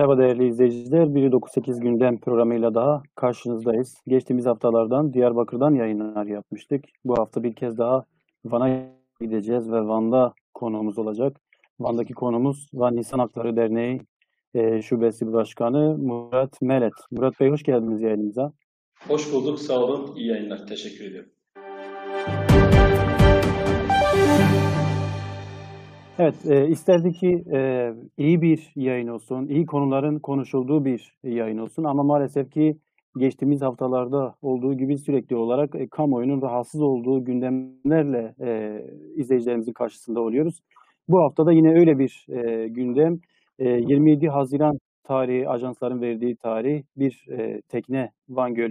Merhaba değerli izleyiciler. 198 gündem programıyla daha karşınızdayız. Geçtiğimiz haftalardan Diyarbakır'dan yayınlar yapmıştık. Bu hafta bir kez daha Van'a gideceğiz ve Van'da konuğumuz olacak. Van'daki konumuz Van İnsan Hakları Derneği e, Şubesi Başkanı Murat Melet. Murat Bey hoş geldiniz yayınımıza. Hoş bulduk, sağ olun. İyi yayınlar, teşekkür ediyorum. Evet, e, isterdik ki e, iyi bir yayın olsun, iyi konuların konuşulduğu bir yayın olsun ama maalesef ki geçtiğimiz haftalarda olduğu gibi sürekli olarak e, kamuoyunun rahatsız olduğu gündemlerle e, izleyicilerimizin karşısında oluyoruz. Bu haftada yine öyle bir e, gündem. E, 27 Haziran tarihi, ajansların verdiği tarih bir e, tekne Van, Göl,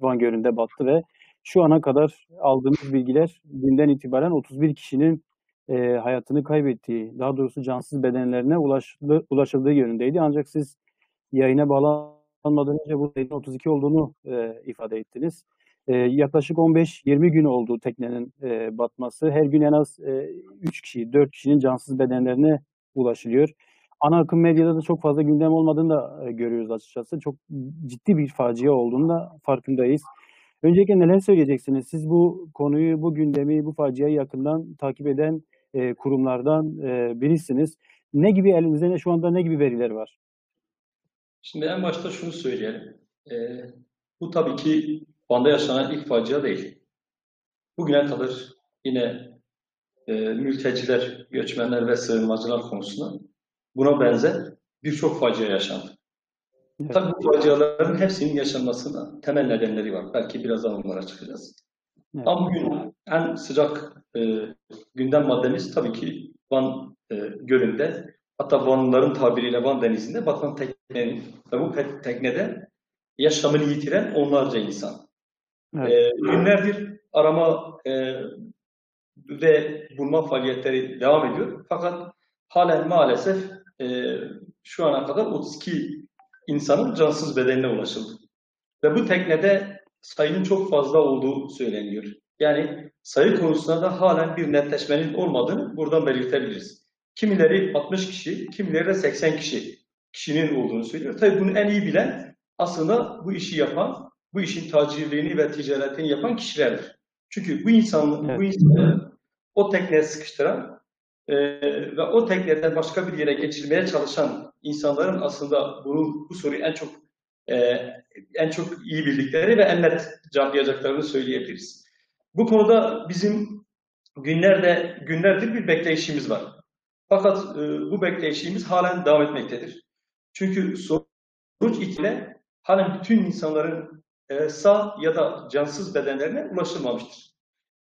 Van Gölü'nde battı ve şu ana kadar aldığımız bilgiler günden itibaren 31 kişinin e, hayatını kaybettiği, daha doğrusu cansız bedenlerine ulaştı, ulaşıldığı yönündeydi. Ancak siz yayına bağlanmadan önce bu sayının 32 olduğunu e, ifade ettiniz. E, yaklaşık 15-20 gün oldu teknenin e, batması. Her gün en az e, 3 kişi, 4 kişinin cansız bedenlerine ulaşılıyor. Ana akım medyada da çok fazla gündem olmadığını da e, görüyoruz açıkçası. Çok ciddi bir facia olduğunu da farkındayız. Öncelikle neler söyleyeceksiniz? Siz bu konuyu, bu gündemi, bu faciayı yakından takip eden e, kurumlardan e, birisiniz. Ne gibi elinizde ne şu anda ne gibi veriler var? Şimdi en başta şunu söyleyelim. E, bu tabii ki Van'da yaşanan ilk facia değil. Bugüne kadar yine e, mülteciler, göçmenler ve sığınmacılar konusunda buna benzer birçok facia yaşandı. Evet. Tabii bu faciaların hepsinin yaşanmasında temel nedenleri var. Belki birazdan onlara çıkacağız. Evet. Ama bugün en sıcak e, gündem maddemiz tabii ki Van e, Gölü'nde hatta Vanlıların tabiriyle Van Denizi'nde batan teknenin ve bu teknede yaşamını yitiren onlarca insan. Evet. E, günlerdir arama e, ve bulma faaliyetleri devam ediyor. Fakat halen maalesef e, şu ana kadar 32 insanın cansız bedenine ulaşıldı. Ve bu teknede sayının çok fazla olduğu söyleniyor. Yani sayı konusunda da halen bir netleşmenin olmadığını buradan belirtebiliriz. Kimileri 60 kişi, kimileri de 80 kişi kişinin olduğunu söylüyor. Tabii bunu en iyi bilen aslında bu işi yapan, bu işin tacirliğini ve ticaretini yapan kişilerdir. Çünkü bu insanın, evet. bu insanı o tekneye sıkıştıran e, ve o tekneden başka bir yere geçirmeye çalışan insanların aslında bunu, bu soruyu en çok e, en çok iyi bildikleri ve en net cevaplayacaklarını söyleyebiliriz. Bu konuda bizim günlerde günlerdir bir bekleyişimiz var. Fakat e, bu bekleyişimiz halen devam etmektedir. Çünkü sonuç itibariyle halen bütün insanların e, sağ ya da cansız bedenlerine ulaşılmamıştır.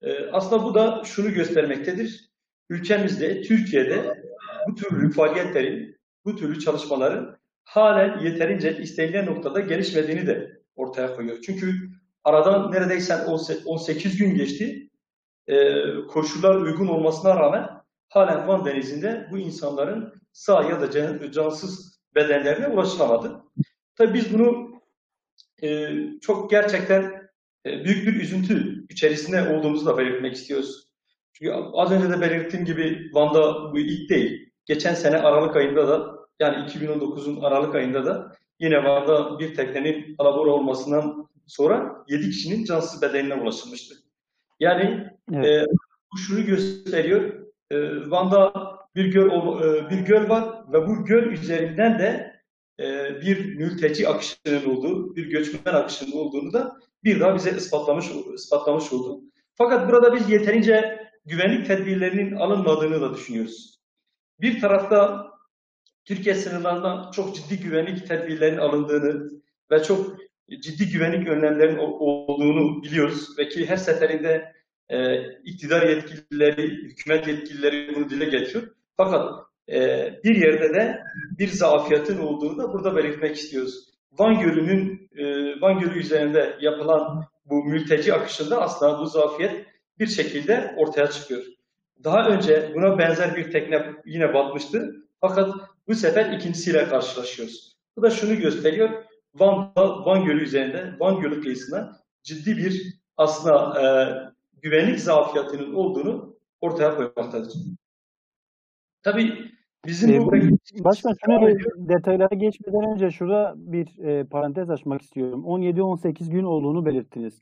E, aslında bu da şunu göstermektedir. Ülkemizde, Türkiye'de bu türlü faaliyetlerin, bu türlü çalışmaların halen yeterince istenilen noktada gelişmediğini de ortaya koyuyor. Çünkü aradan neredeyse 18 gün geçti. E, koşullar uygun olmasına rağmen halen Van Denizi'nde bu insanların sağ ya da can, cansız bedenlerine ulaşılamadı. Tabii biz bunu e, çok gerçekten e, büyük bir üzüntü içerisinde olduğumuzu da belirtmek istiyoruz. Çünkü az önce de belirttiğim gibi Van'da bu ilk değil. Geçen sene Aralık ayında da yani 2019'un Aralık ayında da yine Van'da bir teknenin alabora olmasından sonra 7 kişinin cansız bedenine ulaşılmıştı. Yani evet. e, bu şunu gösteriyor. E, Van'da bir göl, e, bir göl var ve bu göl üzerinden de e, bir mülteci akışının olduğu, bir göçmen akışının olduğunu da bir daha bize ispatlamış, ispatlamış oldu. Fakat burada biz yeterince güvenlik tedbirlerinin alınmadığını da düşünüyoruz. Bir tarafta Türkiye sınırlarında çok ciddi güvenlik tedbirlerinin alındığını ve çok ciddi güvenlik önlemlerinin olduğunu biliyoruz ve ki her seferinde e, iktidar yetkilileri, hükümet yetkilileri bunu dile getiriyor. Fakat e, bir yerde de bir zafiyatın olduğunu da burada belirtmek istiyoruz. Van Gölü'nün e, Van Gölü üzerinde yapılan bu mülteci akışında aslında bu zafiyet bir şekilde ortaya çıkıyor. Daha önce buna benzer bir tekne yine batmıştı. Fakat bu sefer ikincisiyle karşılaşıyoruz. Bu da şunu gösteriyor. Van'da, Van Gölü üzerinde, Van Gölü kıyısında ciddi bir aslında e, güvenlik zafiyetinin olduğunu ortaya koymaktadır. Tabii Bizim Ee, bu Başkan ediyor. detaylara geçmeden önce şurada bir e, parantez açmak istiyorum. 17-18 gün olduğunu belirttiniz.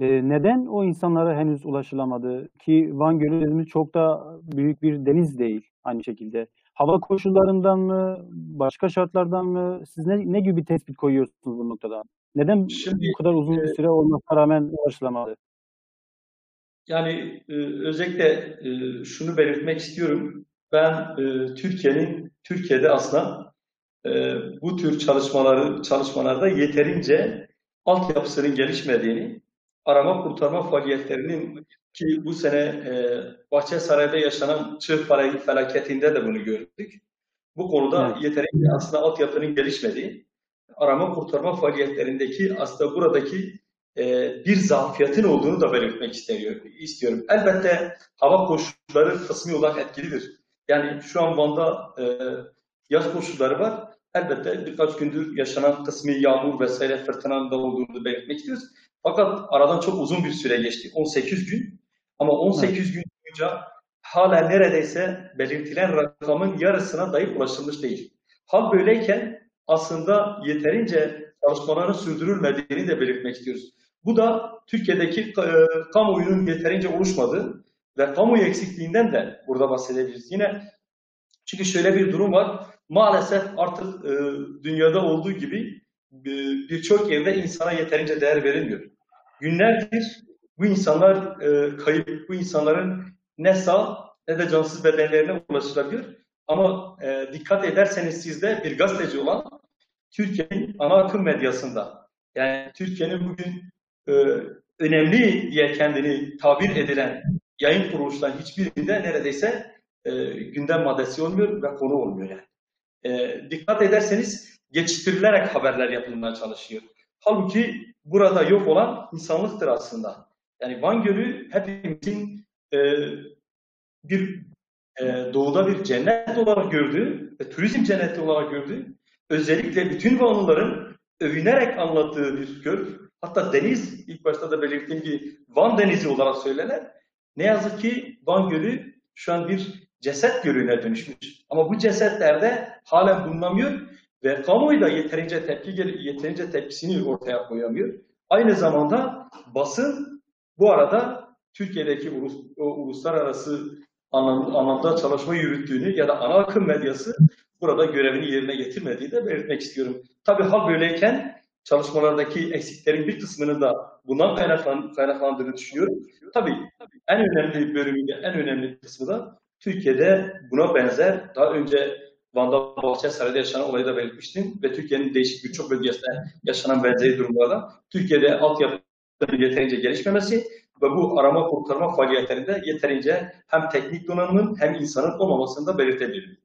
E, neden o insanlara henüz ulaşılamadı? Ki Van Gölü çok da büyük bir deniz değil aynı şekilde. Hava koşullarından mı, başka şartlardan mı? Siz ne, ne gibi tespit koyuyorsunuz bu noktada? Neden Şimdi bu kadar uzun bir e, süre olmasına rağmen ulaşılamadı? yani e, özellikle e, şunu belirtmek istiyorum. Ben e, Türkiye'nin Türkiye'de aslında e, bu tür çalışmaları çalışmalarda yeterince altyapısının gelişmediğini, arama kurtarma faaliyetlerinin ki bu sene e, Bahçesaray'da yaşanan çığ fel- felaketinde de bunu gördük. Bu konuda Evet. yeterince aslında altyapının gelişmediği, arama kurtarma faaliyetlerindeki aslında buradaki e, bir zafiyetin olduğunu da belirtmek istiyor, istiyorum. Elbette hava koşulları kısmi olarak etkilidir. Yani şu an Van'da e, yaz koşulları var. Elbette birkaç gündür yaşanan kısmi yağmur vesaire fırtınanın da olduğunu belirtmek istiyoruz. Fakat aradan çok uzun bir süre geçti. 18 gün. Ama 18 gün boyunca hala neredeyse belirtilen rakamın yarısına dahi ulaşılmış değil. Hal böyleyken aslında yeterince çalışmaların sürdürülmediğini de belirtmek istiyoruz. Bu da Türkiye'deki e, kamuoyunun yeterince oluşmadığı ve kamuoyu eksikliğinden de burada bahsedebiliriz. Yine çünkü şöyle bir durum var. Maalesef artık e, dünyada olduğu gibi e, birçok evde insana yeterince değer verilmiyor. Günlerdir bu insanlar e, kayıp, bu insanların ne sağ ne de cansız bedenlerine ulaşılabiliyor. Ama e, dikkat ederseniz siz de bir gazeteci olan Türkiye'nin ana akım medyasında yani Türkiye'nin bugün e, önemli diye kendini tabir edilen yayın kuruluşlarının hiçbirinde neredeyse e, gündem maddesi olmuyor ve konu olmuyor yani. E, dikkat ederseniz geçiştirilerek haberler yapılmaya çalışıyor. Halbuki burada yok olan insanlıktır aslında. Yani Van Gölü hepimizin e, bir e, doğuda bir cennet olarak gördüğü ve turizm cenneti olarak gördüğü, özellikle bütün Vanlıların övünerek anlattığı bir göl. Hatta deniz, ilk başta da belirttiğim gibi Van Denizi olarak söylenen, ne yazık ki Van Gölü şu an bir ceset gölüne dönüşmüş. Ama bu cesetlerde halen bulunamıyor ve kamuoyu da yeterince tepki yeterince tepkisini ortaya koyamıyor. Aynı zamanda basın bu arada Türkiye'deki ulus, uluslararası anlam, anlamda çalışma yürüttüğünü ya da ana akım medyası burada görevini yerine getirmediği de belirtmek istiyorum. Tabii hal böyleyken çalışmalardaki eksiklerin bir kısmını da bundan kaynaklan, kaynaklandığını düşünüyorum. Tabii en önemli bölümünde, en önemli kısmı da Türkiye'de buna benzer daha önce Van'da Bahçesaray'da yaşanan olayı da belirtmiştim ve Türkiye'nin değişik birçok bölgesinde yaşanan benzeri durumlarda Türkiye'de altyapının yeterince gelişmemesi ve bu arama kurtarma faaliyetlerinde yeterince hem teknik donanımın hem insanın olmamasını da belirtebilirim.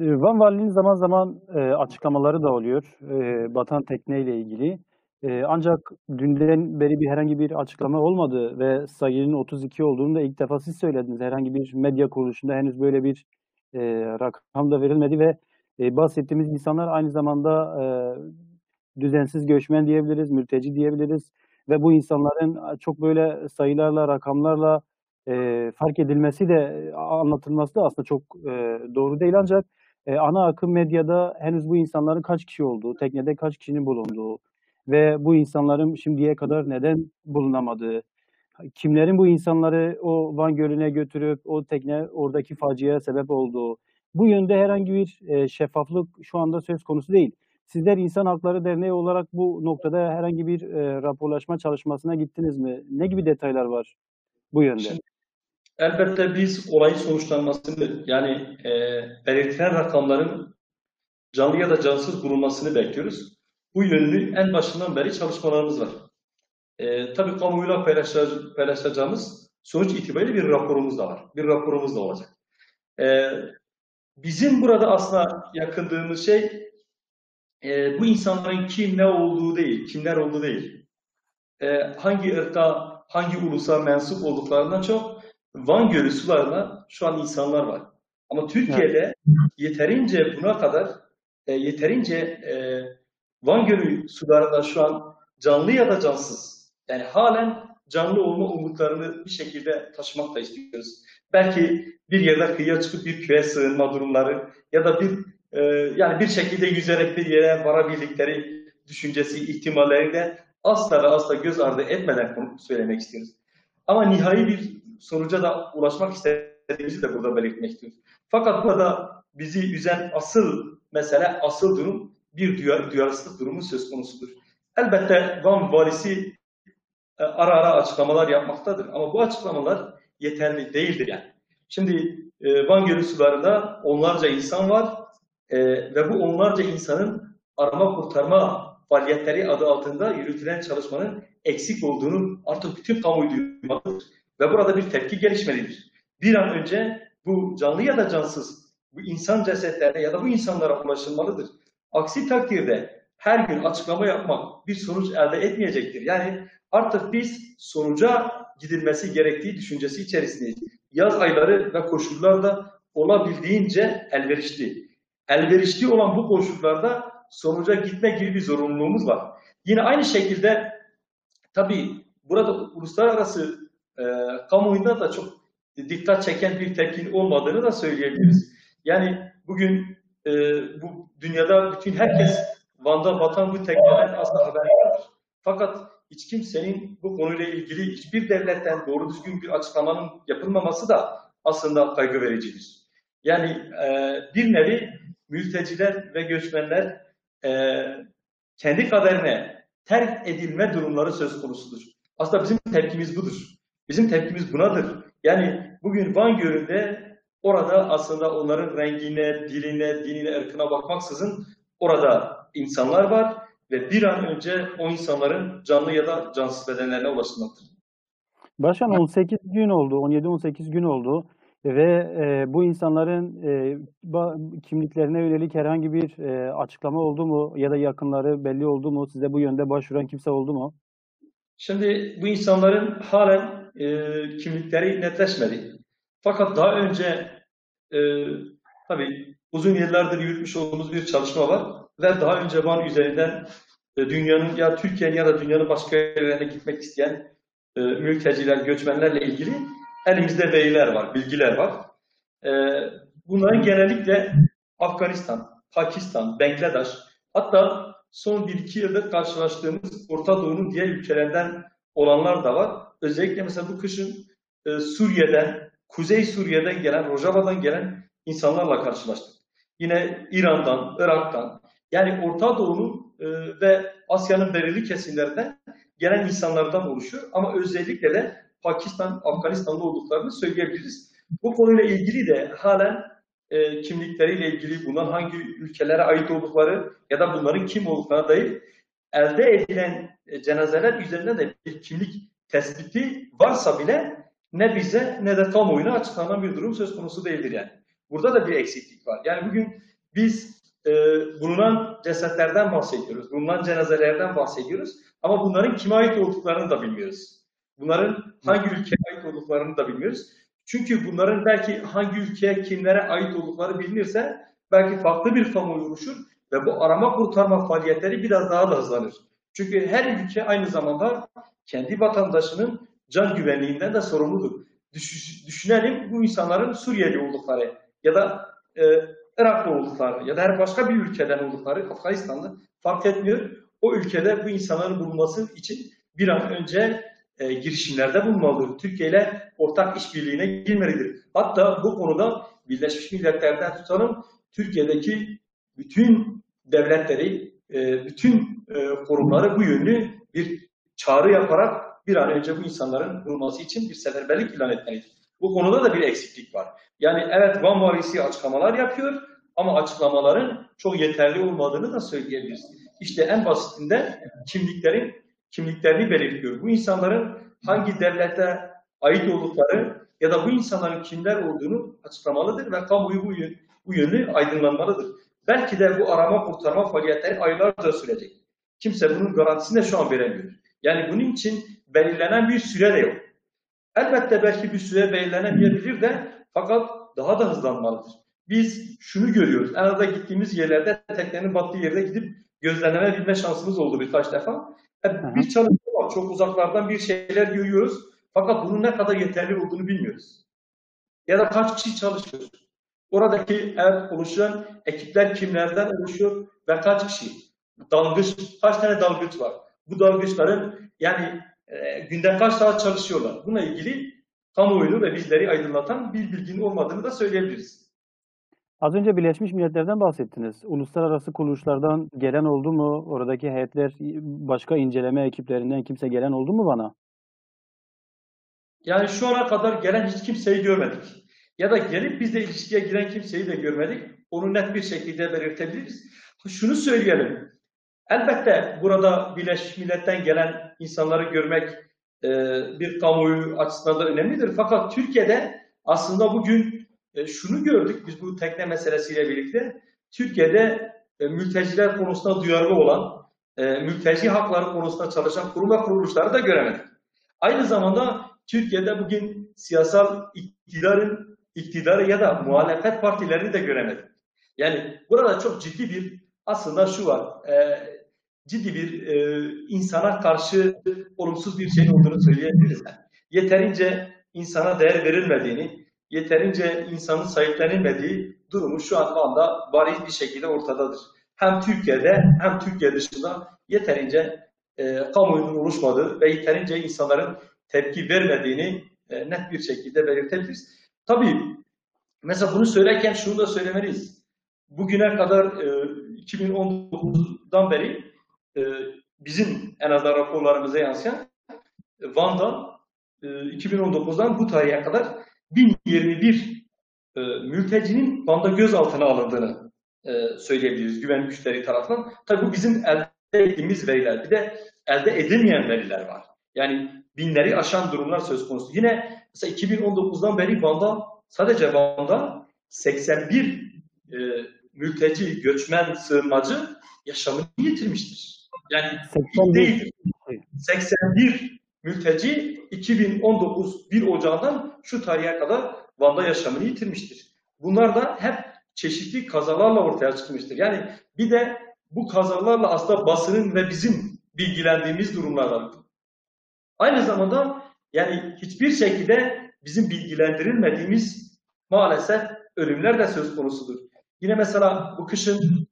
Van Valiliğinin zaman zaman e, açıklamaları da oluyor e, batan tekneyle ilgili. E, ancak dünden beri bir herhangi bir açıklama olmadı ve sayının 32 olduğunu da ilk defa siz söylediniz. Herhangi bir medya kuruluşunda henüz böyle bir e, rakam da verilmedi ve e, bahsettiğimiz insanlar aynı zamanda e, düzensiz göçmen diyebiliriz, mülteci diyebiliriz ve bu insanların çok böyle sayılarla, rakamlarla e, fark edilmesi de anlatılması da aslında çok e, doğru değil. Ancak e, ana akım medyada henüz bu insanların kaç kişi olduğu, teknede kaç kişinin bulunduğu ve bu insanların şimdiye kadar neden bulunamadığı, kimlerin bu insanları o Van Gölü'ne götürüp o tekne oradaki faciaya sebep olduğu, bu yönde herhangi bir e, şeffaflık şu anda söz konusu değil. Sizler İnsan Hakları Derneği olarak bu noktada herhangi bir e, raporlaşma çalışmasına gittiniz mi? Ne gibi detaylar var bu yönde? Şimdi, elbette biz olayın sonuçlanmasını yani e, belirtilen rakamların canlı ya da cansız bulunmasını bekliyoruz. Bu yönlü en başından beri çalışmalarımız var. E, tabii kamuoyuyla paylaşacağımız, sonuç itibariyle bir raporumuz da var. Bir raporumuz da olacak. E, bizim burada aslında yakındığımız şey e, bu insanların kim ne olduğu değil, kimler olduğu değil. E, hangi ırka, hangi ulusa mensup olduklarından çok Van Gölü sularında şu an insanlar var. Ama Türkiye'de yeterince buna kadar e, yeterince e, Van Gölü sularında şu an canlı ya da cansız yani halen canlı olma umutlarını bir şekilde taşımak da istiyoruz. Belki bir yerde kıyıya çıkıp bir köye sığınma durumları ya da bir e, yani bir şekilde yüzerek bir yere varabildikleri düşüncesi, ihtimalleri de asla ve asla göz ardı etmeden söylemek istiyoruz. Ama nihai bir sonuca da ulaşmak istediğimizi de burada belirtmek istiyoruz. Fakat burada bizi üzen asıl mesele, asıl durum bir duyar, duyarsızlık durumu söz konusudur. Elbette Van valisi ara ara açıklamalar yapmaktadır. Ama bu açıklamalar yeterli değildir yani. Şimdi e, Van Gölü sularında onlarca insan var e, ve bu onlarca insanın arama kurtarma faaliyetleri adı altında yürütülen çalışmanın eksik olduğunu artık bütün kamuoyu duymalıdır. Ve burada bir tepki gelişmelidir. Bir an önce bu canlı ya da cansız bu insan cesetlerine ya da bu insanlara ulaşılmalıdır. Aksi takdirde her gün açıklama yapmak bir sonuç elde etmeyecektir. Yani artık biz sonuca gidilmesi gerektiği düşüncesi içerisindeyiz. Yaz ayları ve koşullar da olabildiğince elverişli. Elverişli olan bu koşullarda sonuca gitme gibi bir zorunluluğumuz var. Yine aynı şekilde tabii burada uluslararası e, kamuoyunda da çok dikkat çeken bir tepkin olmadığını da söyleyebiliriz. Yani bugün e, bu dünyada bütün herkes Van'da batan bu tekneden aslında haberdardır. Fakat hiç kimsenin bu konuyla ilgili hiçbir devletten doğru düzgün bir açıklamanın yapılmaması da aslında kaygı vericidir. Yani e, bir nevi mülteciler ve göçmenler e, kendi kaderine terk edilme durumları söz konusudur. Aslında bizim tepkimiz budur. Bizim tepkimiz bunadır. Yani bugün Van Gölü'nde orada aslında onların rengine, diline, dinine, ırkına bakmaksızın orada insanlar var ve bir an önce o insanların canlı ya da cansız bedenlerine ulaşılmaktır. Başkan 18 gün oldu, 17-18 gün oldu ve e, bu insanların e, kimliklerine yönelik herhangi bir e, açıklama oldu mu ya da yakınları belli oldu mu? Size bu yönde başvuran kimse oldu mu? Şimdi bu insanların halen e, kimlikleri netleşmedi. Fakat daha önce e, tabii uzun yıllardır yürütmüş olduğumuz bir çalışma var ve daha önce Van üzerinden e, dünyanın ya Türkiye'nin ya da dünyanın başka yerlerine gitmek isteyen e, mülteciler, göçmenlerle ilgili elimizde veriler var, bilgiler var. E, bunların genellikle Afganistan, Pakistan, Bangladeş, hatta son 1-2 yıldır karşılaştığımız Orta Doğu'nun diğer ülkelerinden olanlar da var. Özellikle mesela bu kışın e, Suriye'den, Kuzey Suriye'den gelen, Rojava'dan gelen insanlarla karşılaştık. Yine İran'dan, Irak'tan, yani Orta Doğu'nun e, ve Asya'nın belirli kesimlerinden gelen insanlardan oluşuyor. Ama özellikle de Pakistan, Afganistan'da olduklarını söyleyebiliriz. Bu konuyla ilgili de halen e, kimlikleriyle ilgili, bunlar hangi ülkelere ait oldukları ya da bunların kim olduklarına dair elde edilen e, cenazeler üzerinde de bir kimlik tespiti varsa bile ne bize ne de kamuoyuna açıklanan bir durum söz konusu değildir yani. Burada da bir eksiklik var. Yani bugün biz e, bulunan cesetlerden bahsediyoruz, bulunan cenazelerden bahsediyoruz ama bunların kime ait olduklarını da bilmiyoruz. Bunların hangi ülkeye ait olduklarını da bilmiyoruz. Çünkü bunların belki hangi ülkeye, kimlere ait oldukları bilinirse belki farklı bir kamuoyu oluşur ve bu arama kurtarma faaliyetleri biraz daha da hızlanır. Çünkü her ülke aynı zamanda kendi vatandaşının can güvenliğinden de sorumludur. Düş- düşünelim bu insanların Suriyeli oldukları ya da e, Iraklı oldukları ya da her başka bir ülkeden oldukları Afganistanlı fark etmiyor. O ülkede bu insanların bulunması için bir an önce e, girişimlerde bulunmalıdır. Türkiye ile ortak işbirliğine girmelidir. Hatta bu konuda Birleşmiş Milletler'den tutalım Türkiye'deki bütün devletleri, e, bütün e, kurumları bu yönlü bir çağrı yaparak bir an önce bu insanların bulunması için bir seferberlik ilan etmelidir. Bu konuda da bir eksiklik var. Yani evet Van valisi açıklamalar yapıyor ama açıklamaların çok yeterli olmadığını da söyleyebiliriz. İşte en basitinde kimliklerin kimliklerini belirtiyor. Bu insanların hangi devlete ait oldukları ya da bu insanların kimler olduğunu açıklamalıdır ve kamuoyu bu, bu yönlü aydınlanmalıdır. Belki de bu arama kurtarma faaliyetleri aylarca sürecek. Kimse bunun garantisini de şu an veremiyor. Yani bunun için belirlenen bir süre de yok. Elbette belki bir süre belirlenemeyebilir de fakat daha da hızlanmalıdır. Biz şunu görüyoruz. En azından gittiğimiz yerlerde teknenin battığı yerde gidip gözlemlenebilme şansımız oldu birkaç defa. E, Bir çalışma var. çok uzaklardan bir şeyler görüyoruz. Fakat bunun ne kadar yeterli olduğunu bilmiyoruz. Ya da kaç kişi çalışıyor? Oradaki ev oluşan ekipler kimlerden oluşuyor ve kaç kişi? Dalgıç, kaç tane dalgıç var? Bu dalgıçların yani e, günde kaç saat çalışıyorlar? Bununla ilgili kamuoyunu ve bizleri aydınlatan bir bilginin olmadığını da söyleyebiliriz. Az önce Birleşmiş Milletler'den bahsettiniz. Uluslararası kuruluşlardan gelen oldu mu? Oradaki heyetler, başka inceleme ekiplerinden kimse gelen oldu mu bana? Yani şu ana kadar gelen hiç kimseyi görmedik. Ya da gelip bizle ilişkiye giren kimseyi de görmedik. Onu net bir şekilde belirtebiliriz. Şunu söyleyelim. Elbette burada Birleşmiş Millet'ten gelen insanları görmek e, bir kamuoyu açısından da önemlidir. Fakat Türkiye'de aslında bugün e, şunu gördük biz bu tekne meselesiyle birlikte. Türkiye'de e, mülteciler konusunda duyarlı olan, e, mülteci hakları konusunda çalışan kurum ve kuruluşları da göremedik. Aynı zamanda Türkiye'de bugün siyasal iktidarın iktidarı ya da muhalefet partilerini de göremedik. Yani burada çok ciddi bir aslında şu var. E, ciddi bir e, insana karşı olumsuz bir şey olduğunu söyleyebiliriz. Yeterince insana değer verilmediğini, yeterince insanın sahiplenilmediği durumu şu anda bariz bir şekilde ortadadır. Hem Türkiye'de hem Türkiye dışında yeterince e, kamuoyunun oluşmadığı ve yeterince insanların tepki vermediğini e, net bir şekilde belirtebiliriz. Tabii mesela bunu söylerken şunu da söylemeliyiz. Bugüne kadar e, 2019'dan beri e, bizim en azından raporlarımıza yansıyan e, Van'da e, 2019'dan bu tarihe kadar 1021 e, mültecinin Van'da gözaltına alındığını e, söyleyebiliriz güvenlik güçleri tarafından. Tabii bu bizim elde ettiğimiz veriler. Bir de elde edemeyen veriler var. Yani binleri aşan durumlar söz konusu. Yine mesela 2019'dan beri Van'da sadece Van'da 81 e, mülteci, göçmen, sığınmacı yaşamını yitirmiştir. Yani 81. değil. 81 mülteci 2019 1 Ocağı'ndan şu tarihe kadar Van'da yaşamını yitirmiştir. Bunlar da hep çeşitli kazalarla ortaya çıkmıştır. Yani bir de bu kazalarla aslında basının ve bizim bilgilendiğimiz durumlar var. Aynı zamanda yani hiçbir şekilde bizim bilgilendirilmediğimiz maalesef ölümler de söz konusudur. Yine mesela bu kışın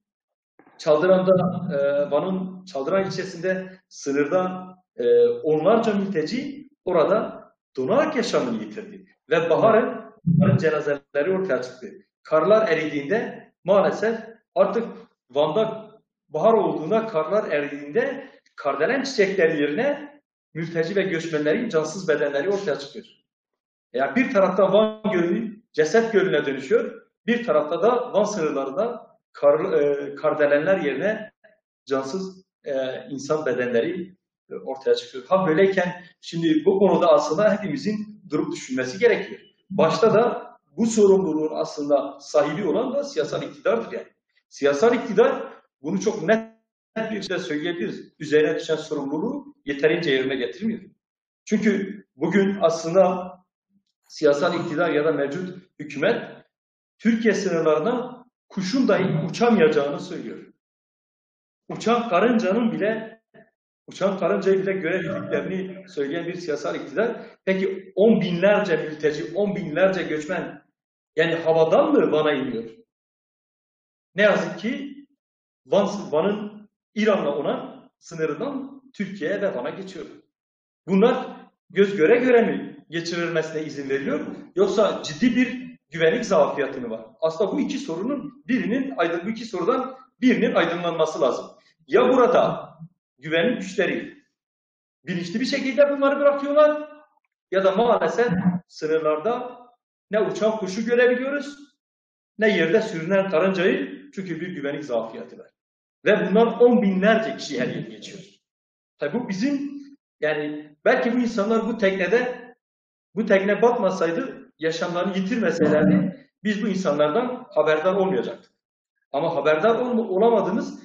Çaldıran'da, e, Van'ın Çaldıran ilçesinde sınırdan e, onlarca mülteci orada donarak yaşamını yitirdi. Ve baharın, baharın cenazeleri ortaya çıktı. Karlar eridiğinde maalesef artık Van'da bahar olduğunda karlar eridiğinde kardelen çiçekleri yerine mülteci ve göçmenlerin cansız bedenleri ortaya çıkıyor. Yani bir tarafta Van Gölü ceset gölüne dönüşüyor, bir tarafta da Van sınırlarında kar, e, kardelenler yerine cansız e, insan bedenleri e, ortaya çıkıyor. Ha böyleyken şimdi bu konuda aslında hepimizin durup düşünmesi gerekiyor. Başta da bu sorumluluğun aslında sahibi olan da siyasal iktidardır yani. Siyasal iktidar bunu çok net bir şekilde söyleyebiliriz. Üzerine düşen sorumluluğu yeterince yerine getirmiyor. Çünkü bugün aslında siyasal iktidar ya da mevcut hükümet Türkiye sınırlarına kuşun dahi uçamayacağını söylüyor. Uçan karıncanın bile uçan karıncayı bile göremediklerini söyleyen bir siyasal iktidar. Peki on binlerce mülteci, on binlerce göçmen yani havadan mı Van'a iniyor? Ne yazık ki Van, Van'ın İran'la olan sınırından Türkiye'ye ve Van'a geçiyor. Bunlar göz göre göre mi geçirilmesine izin veriliyor? Yoksa ciddi bir güvenlik zafiyeti mi var? Aslında bu iki sorunun birinin bu iki sorudan birinin aydınlanması lazım. Ya burada güvenlik güçleri bilinçli bir şekilde bunları bırakıyorlar ya da maalesef sınırlarda ne uçan kuşu görebiliyoruz ne yerde sürünen karıncayı çünkü bir güvenlik zafiyeti var. Ve bunlar on binlerce kişi her yıl geçiyor. Tabi bu bizim yani belki bu insanlar bu teknede bu tekne batmasaydı yaşamlarını yitirmeselerdi biz bu insanlardan haberdar olmayacaktık. Ama haberdar ol olamadığımız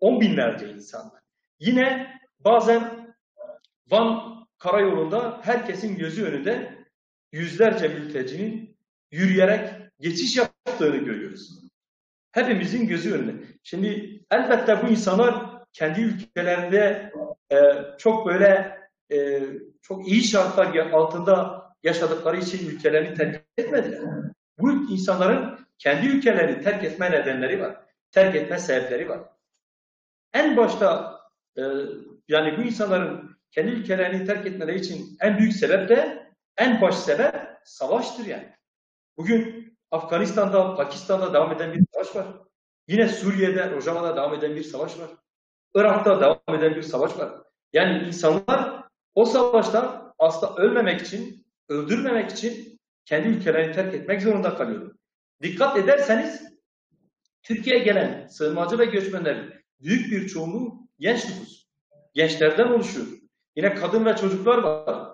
on binlerce insan. Yine bazen Van karayolunda herkesin gözü önünde yüzlerce mültecinin yürüyerek geçiş yaptığını görüyoruz. Hepimizin gözü önünde. Şimdi elbette bu insanlar kendi ülkelerinde e, çok böyle e, çok iyi şartlar altında yaşadıkları için ülkelerini terk etmediler. Bu insanların kendi ülkelerini terk etme nedenleri var. Terk etme sebepleri var. En başta e, yani bu insanların kendi ülkelerini terk etmeleri için en büyük sebep de en baş sebep savaştır yani. Bugün Afganistan'da, Pakistan'da devam eden bir savaş var. Yine Suriye'de, Rojava'da devam eden bir savaş var. Irak'ta devam eden bir savaş var. Yani insanlar o savaşta aslında ölmemek için, öldürmemek için kendi ülkelerini terk etmek zorunda kalıyor. Dikkat ederseniz Türkiye'ye gelen sığınmacı ve göçmenlerin büyük bir çoğunluğu genç nüfus. Gençlerden oluşuyor. Yine kadın ve çocuklar var.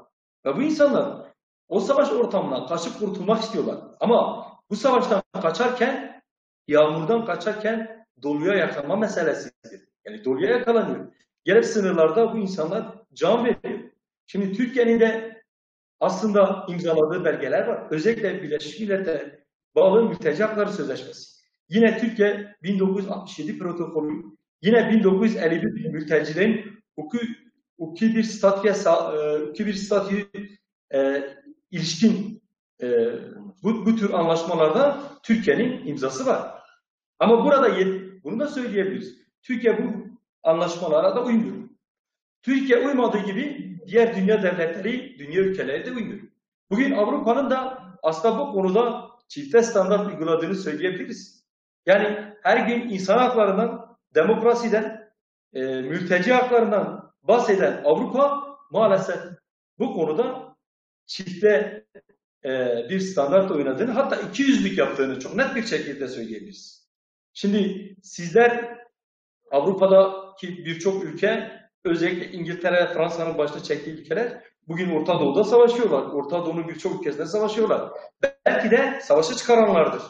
Ve bu insanlar o savaş ortamından kaçıp kurtulmak istiyorlar. Ama bu savaştan kaçarken, yağmurdan kaçarken doluya yakalanma meselesidir. Yani doluya yakalanıyor. Gelip sınırlarda bu insanlar can veriyor. Şimdi Türkiye'nin de aslında imzaladığı belgeler var. Özellikle Birleşmiş Milletler'e bağlı mülteci hakları sözleşmesi. Yine Türkiye 1967 protokolü, yine 1951 mültecilerin hukuki, hukuki bir statüye, e, hukuki bir statü e, ilişkin e, bu, bu tür anlaşmalarda Türkiye'nin imzası var. Ama burada bunu da söyleyebiliriz. Türkiye bu anlaşmalara da uymuyor. Türkiye uymadığı gibi diğer dünya devletleri, dünya ülkeleri de uymuyor. Bugün Avrupa'nın da aslında bu konuda çifte standart uyguladığını söyleyebiliriz. Yani her gün insan haklarından, demokrasiden, e, mülteci haklarından bahseden Avrupa maalesef bu konuda çifte e, bir standart oynadığını hatta iki yüzlük yaptığını çok net bir şekilde söyleyebiliriz. Şimdi sizler Avrupa'daki birçok ülke özellikle İngiltere Fransa'nın başta çektiği ülkeler bugün Orta Doğu'da savaşıyorlar. Orta Doğu'nun birçok ülkesinde savaşıyorlar. Belki de savaşı çıkaranlardır.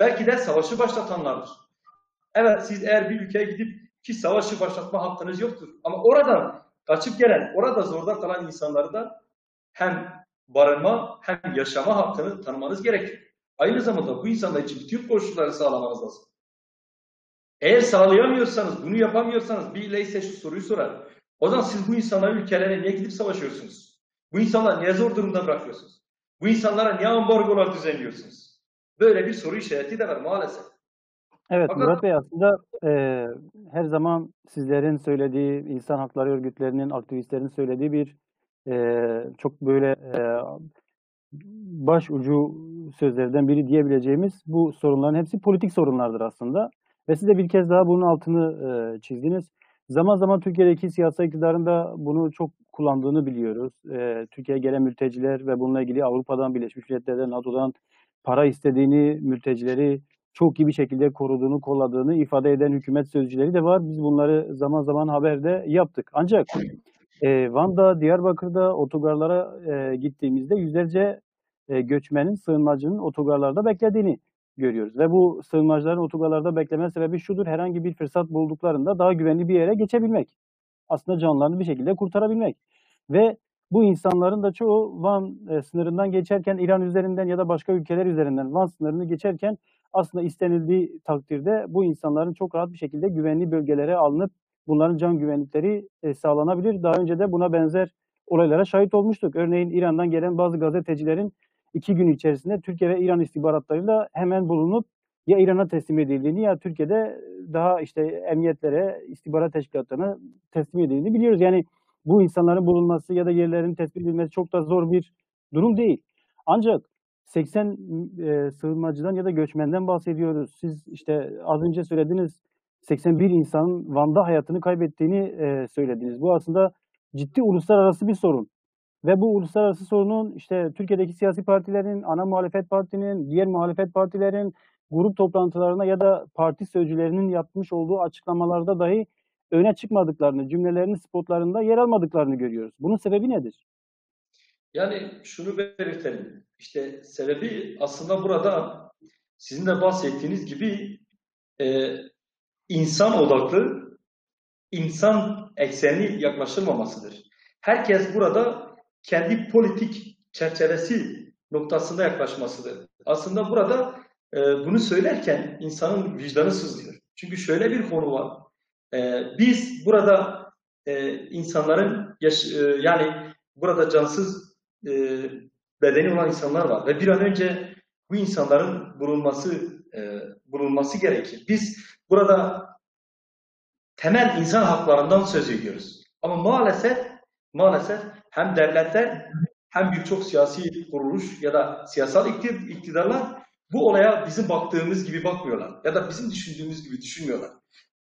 Belki de savaşı başlatanlardır. Evet siz eğer bir ülkeye gidip ki savaşı başlatma hakkınız yoktur. Ama oradan kaçıp gelen, orada zorda kalan insanları da hem barınma hem yaşama hakkını tanımanız gerekir. Aynı zamanda bu insanlar için bütün koşulları sağlamanız lazım. Eğer sağlayamıyorsanız, bunu yapamıyorsanız birileri şu soruyu sorar. O zaman siz bu insanların ülkelerine niye gidip savaşıyorsunuz? Bu insanları niye zor durumda bırakıyorsunuz? Bu insanlara niye ambargolar düzenliyorsunuz? Böyle bir soru işareti de var maalesef. Evet Fakat- Murat Bey aslında e, her zaman sizlerin söylediği, insan hakları örgütlerinin, aktivistlerin söylediği bir e, çok böyle e, baş ucu sözlerden biri diyebileceğimiz bu sorunların hepsi politik sorunlardır aslında. Ve siz de bir kez daha bunun altını e, çizdiniz. Zaman zaman Türkiye'deki siyasi iktidarın da bunu çok kullandığını biliyoruz. E, Türkiye'ye gelen mülteciler ve bununla ilgili Avrupa'dan, Birleşmiş Milletler'den, NATO'dan para istediğini, mültecileri çok iyi bir şekilde koruduğunu, kolladığını ifade eden hükümet sözcüleri de var. Biz bunları zaman zaman haberde yaptık. Ancak e, Van'da, Diyarbakır'da otogarlara e, gittiğimizde yüzlerce e, göçmenin, sığınmacının otogarlarda beklediğini görüyoruz. Ve bu sığınmacıların otogarlarda bekleme sebebi şudur. Herhangi bir fırsat bulduklarında daha güvenli bir yere geçebilmek. Aslında canlarını bir şekilde kurtarabilmek. Ve bu insanların da çoğu Van e, sınırından geçerken İran üzerinden ya da başka ülkeler üzerinden Van sınırını geçerken aslında istenildiği takdirde bu insanların çok rahat bir şekilde güvenli bölgelere alınıp bunların can güvenlikleri e, sağlanabilir. Daha önce de buna benzer olaylara şahit olmuştuk. Örneğin İran'dan gelen bazı gazetecilerin iki gün içerisinde Türkiye ve İran istihbaratlarıyla hemen bulunup ya İran'a teslim edildiğini ya Türkiye'de daha işte emniyetlere, istihbarat teşkilatlarına teslim edildiğini biliyoruz. Yani bu insanların bulunması ya da yerlerinin tespit edilmesi çok da zor bir durum değil. Ancak 80 e, sığınmacıdan ya da göçmenden bahsediyoruz. Siz işte az önce söylediğiniz 81 insanın Van'da hayatını kaybettiğini e, söylediniz. Bu aslında ciddi uluslararası bir sorun. Ve bu uluslararası sorunun işte Türkiye'deki siyasi partilerin, ana muhalefet partinin, diğer muhalefet partilerin grup toplantılarına ya da parti sözcülerinin yapmış olduğu açıklamalarda dahi öne çıkmadıklarını, cümlelerinin spotlarında yer almadıklarını görüyoruz. Bunun sebebi nedir? Yani şunu belirtelim. İşte sebebi aslında burada sizin de bahsettiğiniz gibi e, insan odaklı, insan eksenli yaklaşılmamasıdır. Herkes burada kendi politik çerçevesi noktasında yaklaşmasıdır. Aslında burada e, bunu söylerken insanın vicdanı sızlıyor. Çünkü şöyle bir konu var. E, biz burada e, insanların yaş- e, yani burada cansız e, bedeni olan insanlar var ve bir an önce bu insanların bulunması e, bulunması gerekir. Biz burada temel insan haklarından söz ediyoruz. Ama maalesef maalesef hem devletler hem birçok siyasi kuruluş ya da siyasal ikti- iktidarlar bu olaya bizim baktığımız gibi bakmıyorlar ya da bizim düşündüğümüz gibi düşünmüyorlar.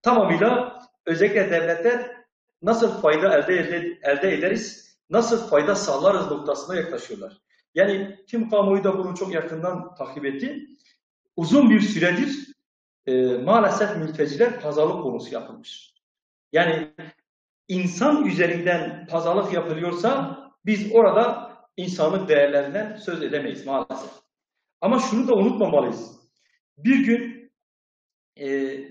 Tamamıyla özellikle devletler nasıl fayda elde, elde, elde ederiz, nasıl fayda sağlarız noktasına yaklaşıyorlar. Yani tüm kamuoyu da bunu çok yakından takip etti. Uzun bir süredir e, maalesef mülteciler pazarlık konusu yapılmış. Yani insan üzerinden pazarlık yapılıyorsa biz orada insanlık değerlerinden söz edemeyiz maalesef. Ama şunu da unutmamalıyız. Bir gün e,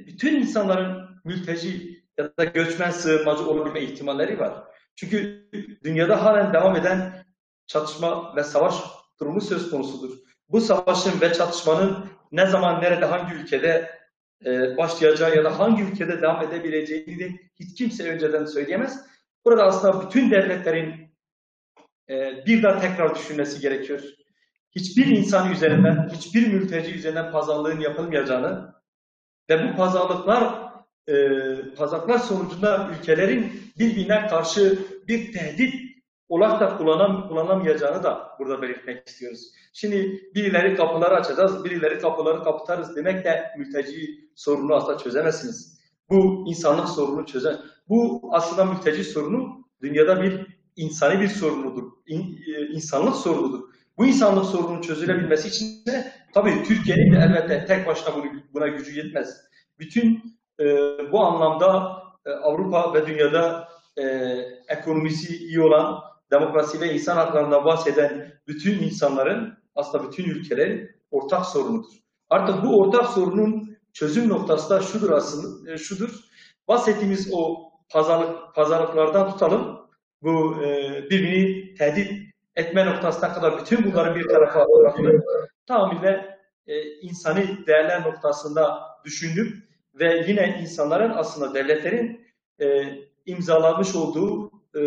bütün insanların mülteci ya da göçmen sığınmacı olabilme ihtimalleri var. Çünkü dünyada halen devam eden çatışma ve savaş durumu söz konusudur. Bu savaşın ve çatışmanın ne zaman, nerede, hangi ülkede e, başlayacağı ya da hangi ülkede devam edebileceğini de hiç kimse önceden söyleyemez. Burada aslında bütün devletlerin e, bir daha tekrar düşünmesi gerekiyor. Hiçbir insan üzerinden, hiçbir mülteci üzerinden pazarlığın yapılmayacağını ve bu pazarlıklar e, pazarlıklar sonucunda ülkelerin birbirine karşı bir tehdit olarak da kullanam, kullanamayacağını da burada belirtmek istiyoruz. Şimdi birileri kapıları açacağız, birileri kapıları kapatarız demek de mülteci sorunu aslında çözemezsiniz. Bu insanlık sorunu çözer. Bu aslında mülteci sorunu dünyada bir insani bir sorunudur. İn, e, insanlık sorunudur. Bu insanlık sorunun çözülebilmesi için de tabii Türkiye'nin de elbette tek başına bunu, buna gücü yetmez. Bütün e, bu anlamda e, Avrupa ve dünyada e, ekonomisi iyi olan, demokrasi ve insan haklarından bahseden bütün insanların, aslında bütün ülkelerin ortak sorunudur. Artık bu ortak sorunun çözüm noktası da şudur aslında, e, şudur. Bahsettiğimiz o pazarlık, pazarlıklardan tutalım, bu e, birbirini tehdit etme noktasına kadar bütün bunları bir tarafa bırakıp tamamıyla e, insani değerler noktasında düşündüm ve yine insanların aslında devletlerin e, imzalamış olduğu e,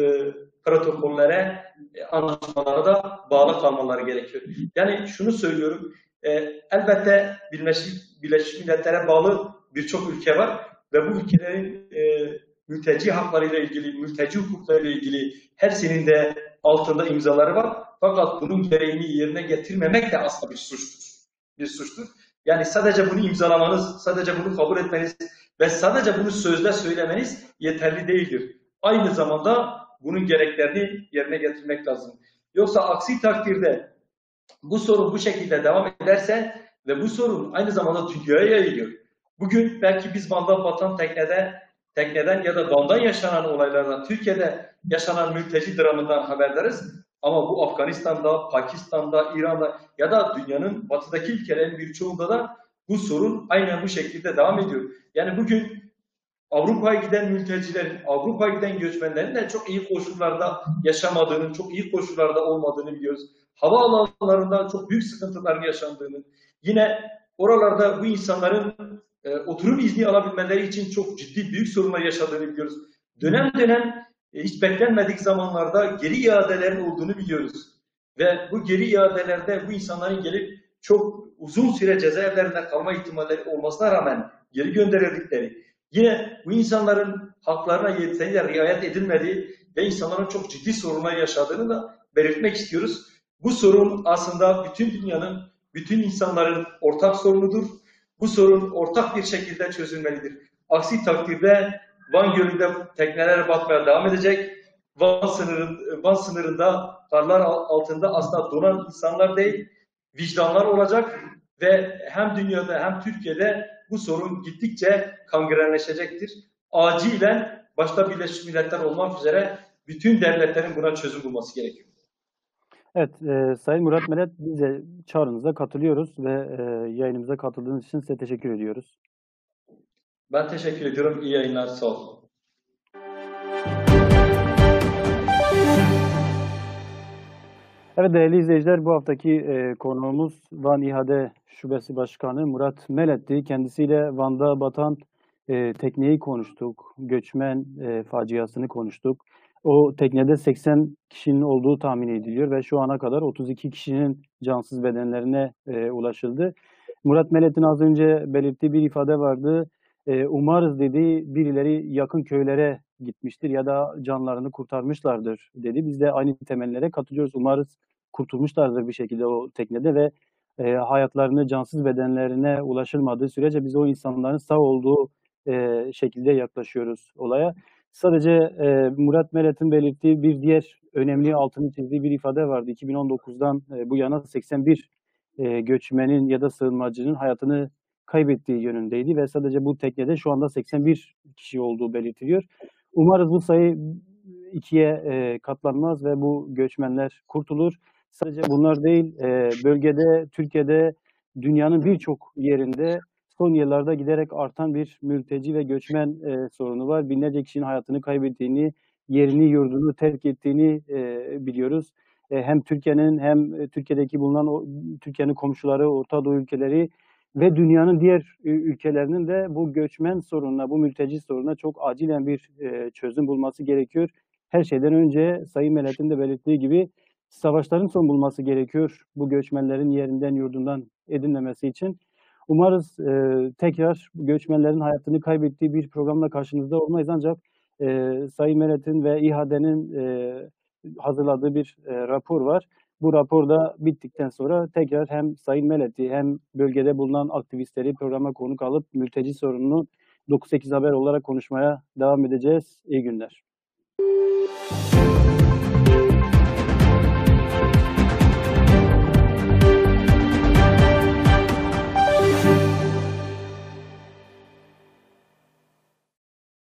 protokollere, anlaşmalara da bağlı kalmaları gerekiyor. Yani şunu söylüyorum, e, elbette Birleşik, Birleşik Milletler'e bağlı birçok ülke var ve bu ülkelerin e, mülteci haklarıyla ilgili, mülteci hukuklarıyla ilgili hepsinin de altında imzaları var. Fakat bunun gereğini yerine getirmemek de aslında bir suçtur. Bir suçtur. Yani sadece bunu imzalamanız, sadece bunu kabul etmeniz ve sadece bunu sözle söylemeniz yeterli değildir. Aynı zamanda bunun gereklerini yerine getirmek lazım. Yoksa aksi takdirde bu sorun bu şekilde devam ederse ve bu sorun aynı zamanda dünyaya yayılıyor. Bugün belki biz Van'dan batan teknede, tekneden ya da Van'dan yaşanan olaylardan, Türkiye'de yaşanan mülteci dramından haberdarız. Ama bu Afganistan'da, Pakistan'da, İran'da ya da dünyanın batıdaki ülkelerin birçoğunda da bu sorun aynen bu şekilde devam ediyor. Yani bugün Avrupa'ya giden mültecilerin, Avrupa'ya giden göçmenlerin de çok iyi koşullarda yaşamadığını, çok iyi koşullarda olmadığını biliyoruz. Havaalanlarında çok büyük sıkıntıların yaşandığını, yine oralarda bu insanların e, oturum izni alabilmeleri için çok ciddi büyük sorunlar yaşadığını biliyoruz. Dönem dönem e, hiç beklenmedik zamanlarda geri iadelerin olduğunu biliyoruz. Ve bu geri iadelerde bu insanların gelip çok uzun süre cezaevlerinde kalma ihtimalleri olmasına rağmen geri gönderildikleri, yine bu insanların haklarına yeterince riayet edilmediği ve insanların çok ciddi sorunlar yaşadığını da belirtmek istiyoruz. Bu sorun aslında bütün dünyanın, bütün insanların ortak sorunudur. Bu sorun ortak bir şekilde çözülmelidir. Aksi takdirde Van Gölü'nde tekneler batmaya devam edecek. Van, sınırın, Van sınırında karlar altında aslında donan insanlar değil, vicdanlar olacak ve hem dünyada hem Türkiye'de bu sorun gittikçe kangrenleşecektir. Acilen başta Birleşmiş Milletler olmak üzere bütün devletlerin buna çözüm bulması gerekiyor. Evet, e, Sayın Murat Melet, biz de çağrınıza katılıyoruz ve e, yayınımıza katıldığınız için size teşekkür ediyoruz. Ben teşekkür ediyorum. İyi yayınlar. Sağ olun. Evet değerli izleyiciler bu haftaki e, konuğumuz Van İHA'de Şubesi Başkanı Murat Melet'ti. Kendisiyle Van'da batan e, tekneyi konuştuk, göçmen e, faciasını konuştuk. O teknede 80 kişinin olduğu tahmin ediliyor ve şu ana kadar 32 kişinin cansız bedenlerine e, ulaşıldı. Murat Melet'in az önce belirttiği bir ifade vardı. E, umarız dedi birileri yakın köylere gitmiştir ya da canlarını kurtarmışlardır dedi. Biz de aynı temellere katılıyoruz. Umarız kurtulmuşlardır bir şekilde o teknede ve e, hayatlarını cansız bedenlerine ulaşılmadığı sürece biz o insanların sağ olduğu e, şekilde yaklaşıyoruz olaya. Sadece e, Murat Melet'in belirttiği bir diğer önemli altını çizdiği bir ifade vardı. 2019'dan e, bu yana 81 e, göçmenin ya da sığınmacının hayatını kaybettiği yönündeydi ve sadece bu teknede şu anda 81 kişi olduğu belirtiliyor. Umarız bu sayı ikiye e, katlanmaz ve bu göçmenler kurtulur. Sadece bunlar değil, e, bölgede, Türkiye'de, dünyanın birçok yerinde son yıllarda giderek artan bir mülteci ve göçmen e, sorunu var. Binlerce kişinin hayatını kaybettiğini, yerini, yurdunu terk ettiğini e, biliyoruz. E, hem Türkiye'nin hem e, Türkiye'deki bulunan Türkiye'nin komşuları, Orta Doğu ülkeleri ve dünyanın diğer e, ülkelerinin de bu göçmen sorununa, bu mülteci sorununa çok acilen bir e, çözüm bulması gerekiyor. Her şeyden önce Sayın Melet'in de belirttiği gibi savaşların son bulması gerekiyor bu göçmenlerin yerinden, yurdundan edinmemesi için. Umarız e, tekrar göçmenlerin hayatını kaybettiği bir programla karşınızda olmayız ancak e, Sayın Melet'in ve İHA'denin e, hazırladığı bir e, rapor var. Bu raporda bittikten sonra tekrar hem Sayın Melet'i hem bölgede bulunan aktivistleri programa konuk alıp mülteci sorununu 9-8 haber olarak konuşmaya devam edeceğiz. İyi günler.